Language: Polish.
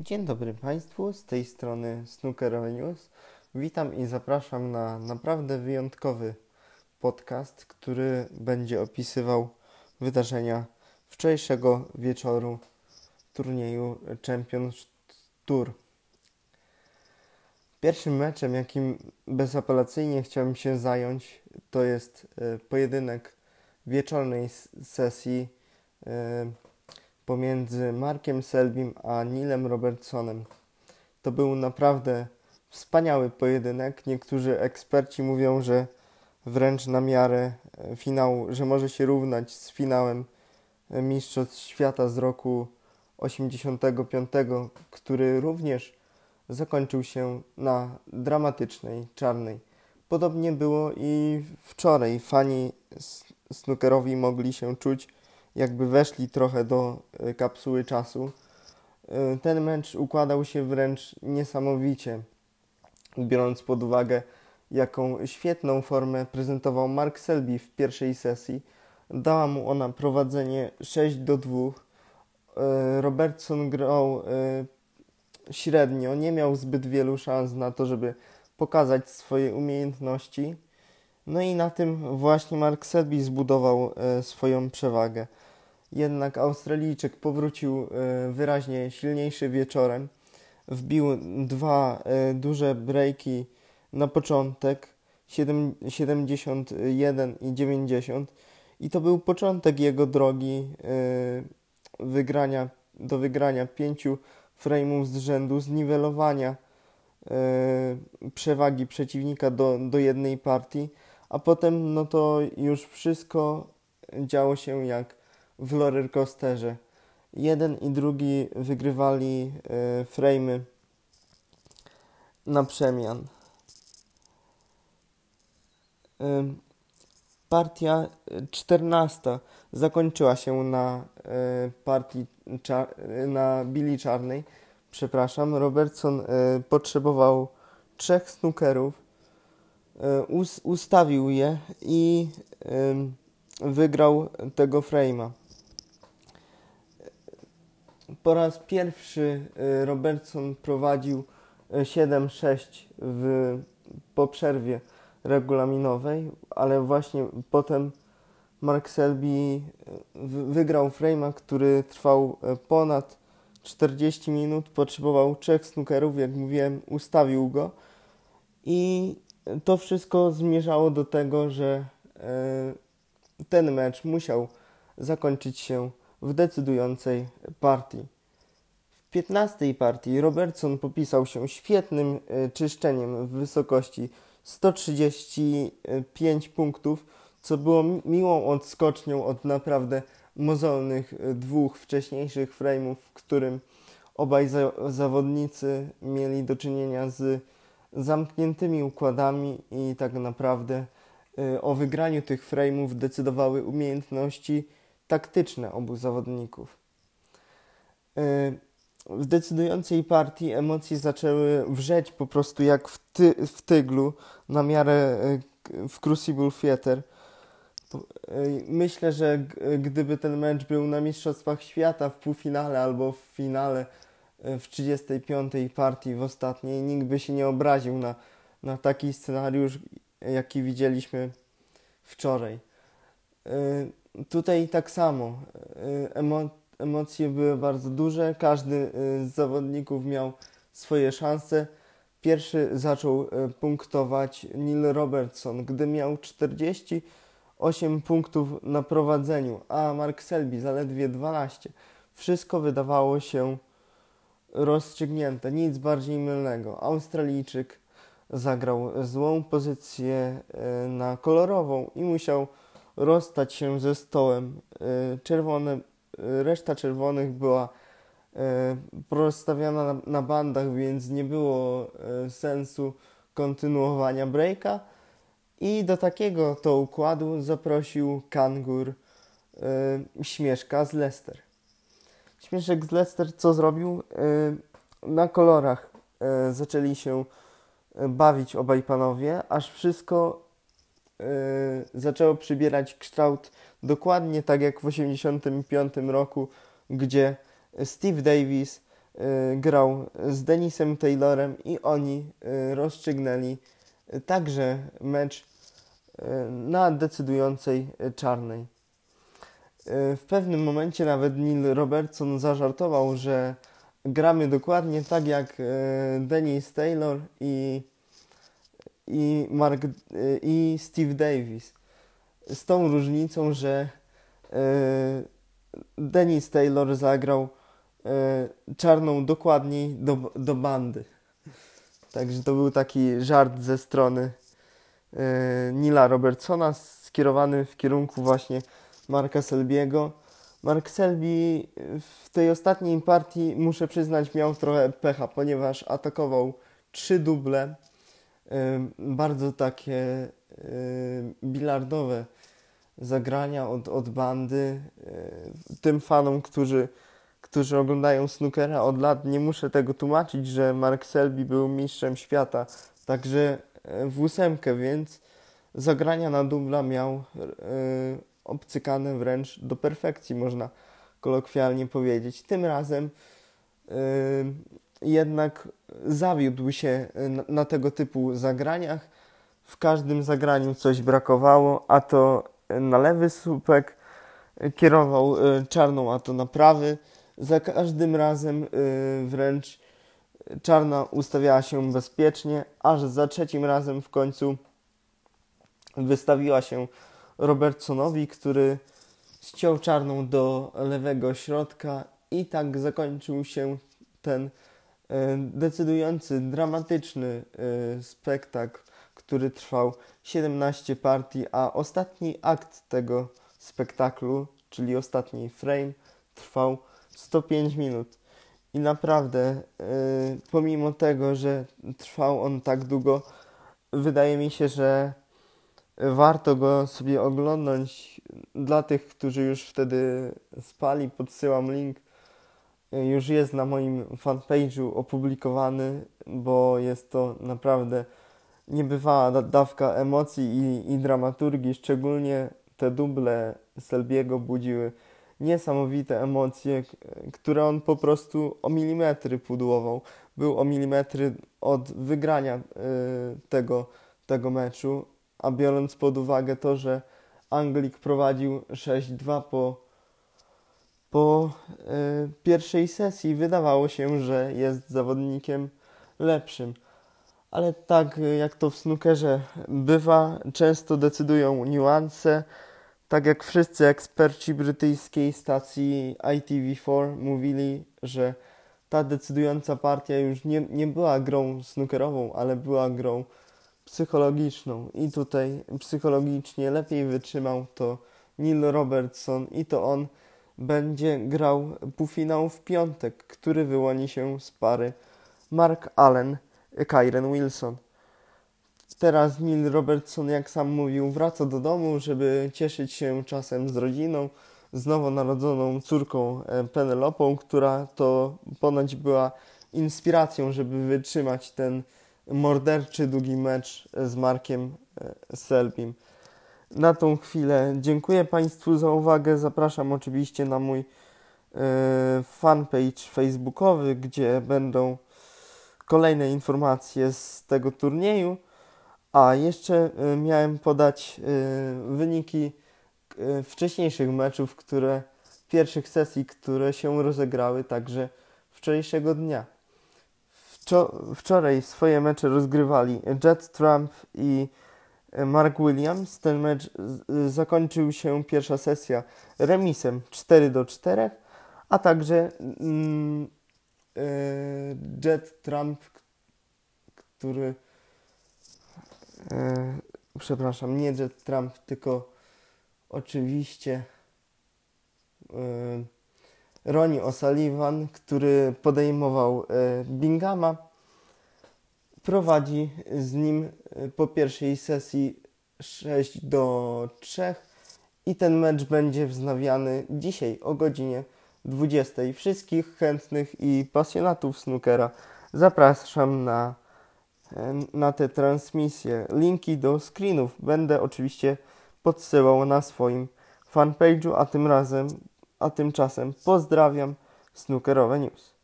Dzień dobry Państwu, z tej strony Snooker News. Witam i zapraszam na naprawdę wyjątkowy podcast, który będzie opisywał wydarzenia wczorajszego wieczoru turnieju Champions Tour. Pierwszym meczem, jakim bezapelacyjnie chciałem się zająć, to jest e, pojedynek wieczornej sesji e, pomiędzy Markiem Selbim a Nilem Robertsonem. To był naprawdę wspaniały pojedynek. Niektórzy eksperci mówią, że wręcz na miarę e, finału, że może się równać z finałem e, Mistrzostw Świata z roku 85, który również zakończył się na dramatycznej, czarnej. Podobnie było i wczoraj. Fani snookerowi mogli się czuć jakby weszli trochę do e, kapsuły czasu. E, ten mecz układał się wręcz niesamowicie, biorąc pod uwagę, jaką świetną formę prezentował Mark Selby w pierwszej sesji. Dała mu ona prowadzenie 6 do 2. E, Robertson grał średnio, nie miał zbyt wielu szans na to, żeby pokazać swoje umiejętności. No i na tym właśnie Mark Selby zbudował swoją przewagę. Jednak Australijczyk powrócił e, wyraźnie silniejszy wieczorem. Wbił dwa e, duże breaki na początek 71 i 90 i to był początek jego drogi e, wygrania, do wygrania pięciu frame'ów z rzędu, zniwelowania przewagi przeciwnika do, do jednej partii, a potem no to już wszystko działo się jak w roller coasterze. Jeden i drugi wygrywali e, frame'y na przemian. E, partia 14 zakończyła się na e, partii na bili czarnej. Przepraszam, Robertson e, potrzebował trzech snookerów, ustawił je i wygrał tego frame'a po raz pierwszy y, Robertson prowadził 7-6 y, w, po przerwie regulaminowej, ale właśnie potem Mark Selby wygrał frame'a, który trwał ponad 40 minut, potrzebował trzech snookerów, jak mówiłem, ustawił go i to wszystko zmierzało do tego, że ten mecz musiał zakończyć się w decydującej partii. W 15 partii Robertson popisał się świetnym e, czyszczeniem w wysokości 135 punktów, co było miłą odskocznią od naprawdę mozolnych e, dwóch wcześniejszych frame'ów, w którym obaj za zawodnicy mieli do czynienia z zamkniętymi układami i tak naprawdę e, o wygraniu tych frame'ów decydowały umiejętności taktyczne obu zawodników. E, w decydującej partii emocje zaczęły wrzeć po prostu jak w, ty, w tyglu na miarę e, w Crucible Theater. Myślę, że gdyby ten mecz był na Mistrzostwach Świata w półfinale albo w finale w 35. partii w ostatniej, nikt by się nie obraził na, na taki scenariusz, jaki widzieliśmy wczoraj. Tutaj tak samo. Y, emo emocje były bardzo duże. Każdy z zawodników miał swoje szanse. Pierwszy zaczął punktować Neil Robertson, gdy miał 48 punktów na prowadzeniu, a Mark Selby zaledwie 12. Wszystko wydawało się rozstrzygnięte, nic bardziej mylnego. Australijczyk zagrał złą pozycję na kolorową i musiał rozstać się ze stołem. E, czerwone, e, reszta czerwonych była e, rozstawiana na, na bandach, więc nie było sensu kontynuowania breaka. I do takiego to układu zaprosił Kangur Śmieszka z Leicester. Śmieszek z Leicester co zrobił? Na kolorach zaczęli się bawić obaj panowie, aż wszystko Y, zaczęło przybierać kształt dokładnie tak jak w 1985 roku, gdzie Steve Davis grał z Denisem Taylorem i oni rozstrzygnęli także mecz na decydującej czarnej. W pewnym momencie nawet Neil Robertson zażartował, że gramy dokładnie tak jak Dennis Taylor i, i, Mark, i Steve Davis. Z tą różnicą, że Dennis Taylor zagrał czarną dokładniej do, do bandy. Także to był taki żart ze strony Nila Robertsona skierowany w kierunku właśnie Marka Selbiego. Mark Selby w tej ostatniej partii, muszę przyznać, miał trochę pecha, ponieważ atakował trzy duble, bardzo takie bilardowe zagrania od, od bandy. Tym fanom, którzy, którzy oglądają snookera od lat, nie muszę tego tłumaczyć, że Mark Selby był mistrzem świata, także w ósemkę, więc zagrania na dubla miał obcykane wręcz do perfekcji, można kolokwialnie powiedzieć. Tym razem yy, jednak zawiódł się na, na, tego typu zagraniach. W każdym zagraniu coś brakowało, a to na lewy słupek kierował yy, czarną, a to na prawy. Za każdym razem yy, wręcz czarna ustawiała się bezpiecznie, aż za trzecim razem w końcu wystawiła się Robertsonowi, który ściął czarną do lewego środka i tak zakończył się ten e, decydujący, dramatyczny e, spektakl, który trwał 17 partii, a ostatni akt tego spektaklu, czyli ostatni frame, trwał 105 minut. I naprawdę, e, pomimo tego, że trwał on tak długo, wydaje mi się, że warto go sobie oglądać. Dla tych, którzy już wtedy spali, podsyłam link. Już jest na moim fanpage'u opublikowany, bo jest to naprawdę niebywała dawka emocji i, i dramaturgii. Szczególnie te duble Selbiego budziły niesamowite emocje, które on po prostu o milimetry pudłował. Był o milimetry od wygrania y, tego, tego meczu a biorąc pod uwagę to, że Anglik prowadził 6-2 po, po y, pierwszej sesji, wydawało się, że jest zawodnikiem lepszym. Ale tak jak to w snookerze bywa, często decydują niuanse. Tak jak wszyscy eksperci brytyjskiej stacji ITV4 mówili, że ta decydująca partia już nie, nie była grą snookerową, ale była grą psychologiczną i tutaj psychologicznie lepiej wytrzymał to Neil Robertson i to on będzie grał półfinał w piątek, który wyłoni się z pary Mark Allen, Kyren Wilson. Teraz Neil Robertson, jak sam mówił, wraca do domu, żeby cieszyć się czasem z rodziną, z nowonarodzoną córką e, Penelopą, która to ponoć była inspiracją, żeby wytrzymać ten morderczy długi mecz z Markiem e, Selbim. Na tą chwilę dziękuję Państwu za uwagę. Zapraszam oczywiście na mój e, fanpage facebookowy, gdzie będą kolejne informacje z tego turnieju. A jeszcze e, miałem podać wyniki wcześniejszych meczów, które pierwszych sesji, które się rozegrały także wczorajszego dnia wczoraj swoje mecze rozgrywali Jet Trump i e, Mark Williams. Ten mecz zakończył się pierwsza sesja remisem 4 do 4, a także mm, e, Jet Trump, który e, przepraszam, nie Jet Trump, tylko oczywiście Ronnie O'Sullivan, który podejmował e, Bingama, prowadzi z nim e, po pierwszej sesji 6 do 3 i ten mecz będzie wznawiany dzisiaj o godzinie 20. Wszystkich chętnych i pasjonatów snookera zapraszam na, e, na te transmisje. Linki do screenów będę oczywiście podsyłał na swoim fanpage'u, a tym razem a tymczasem pozdrawiam snookerowe news.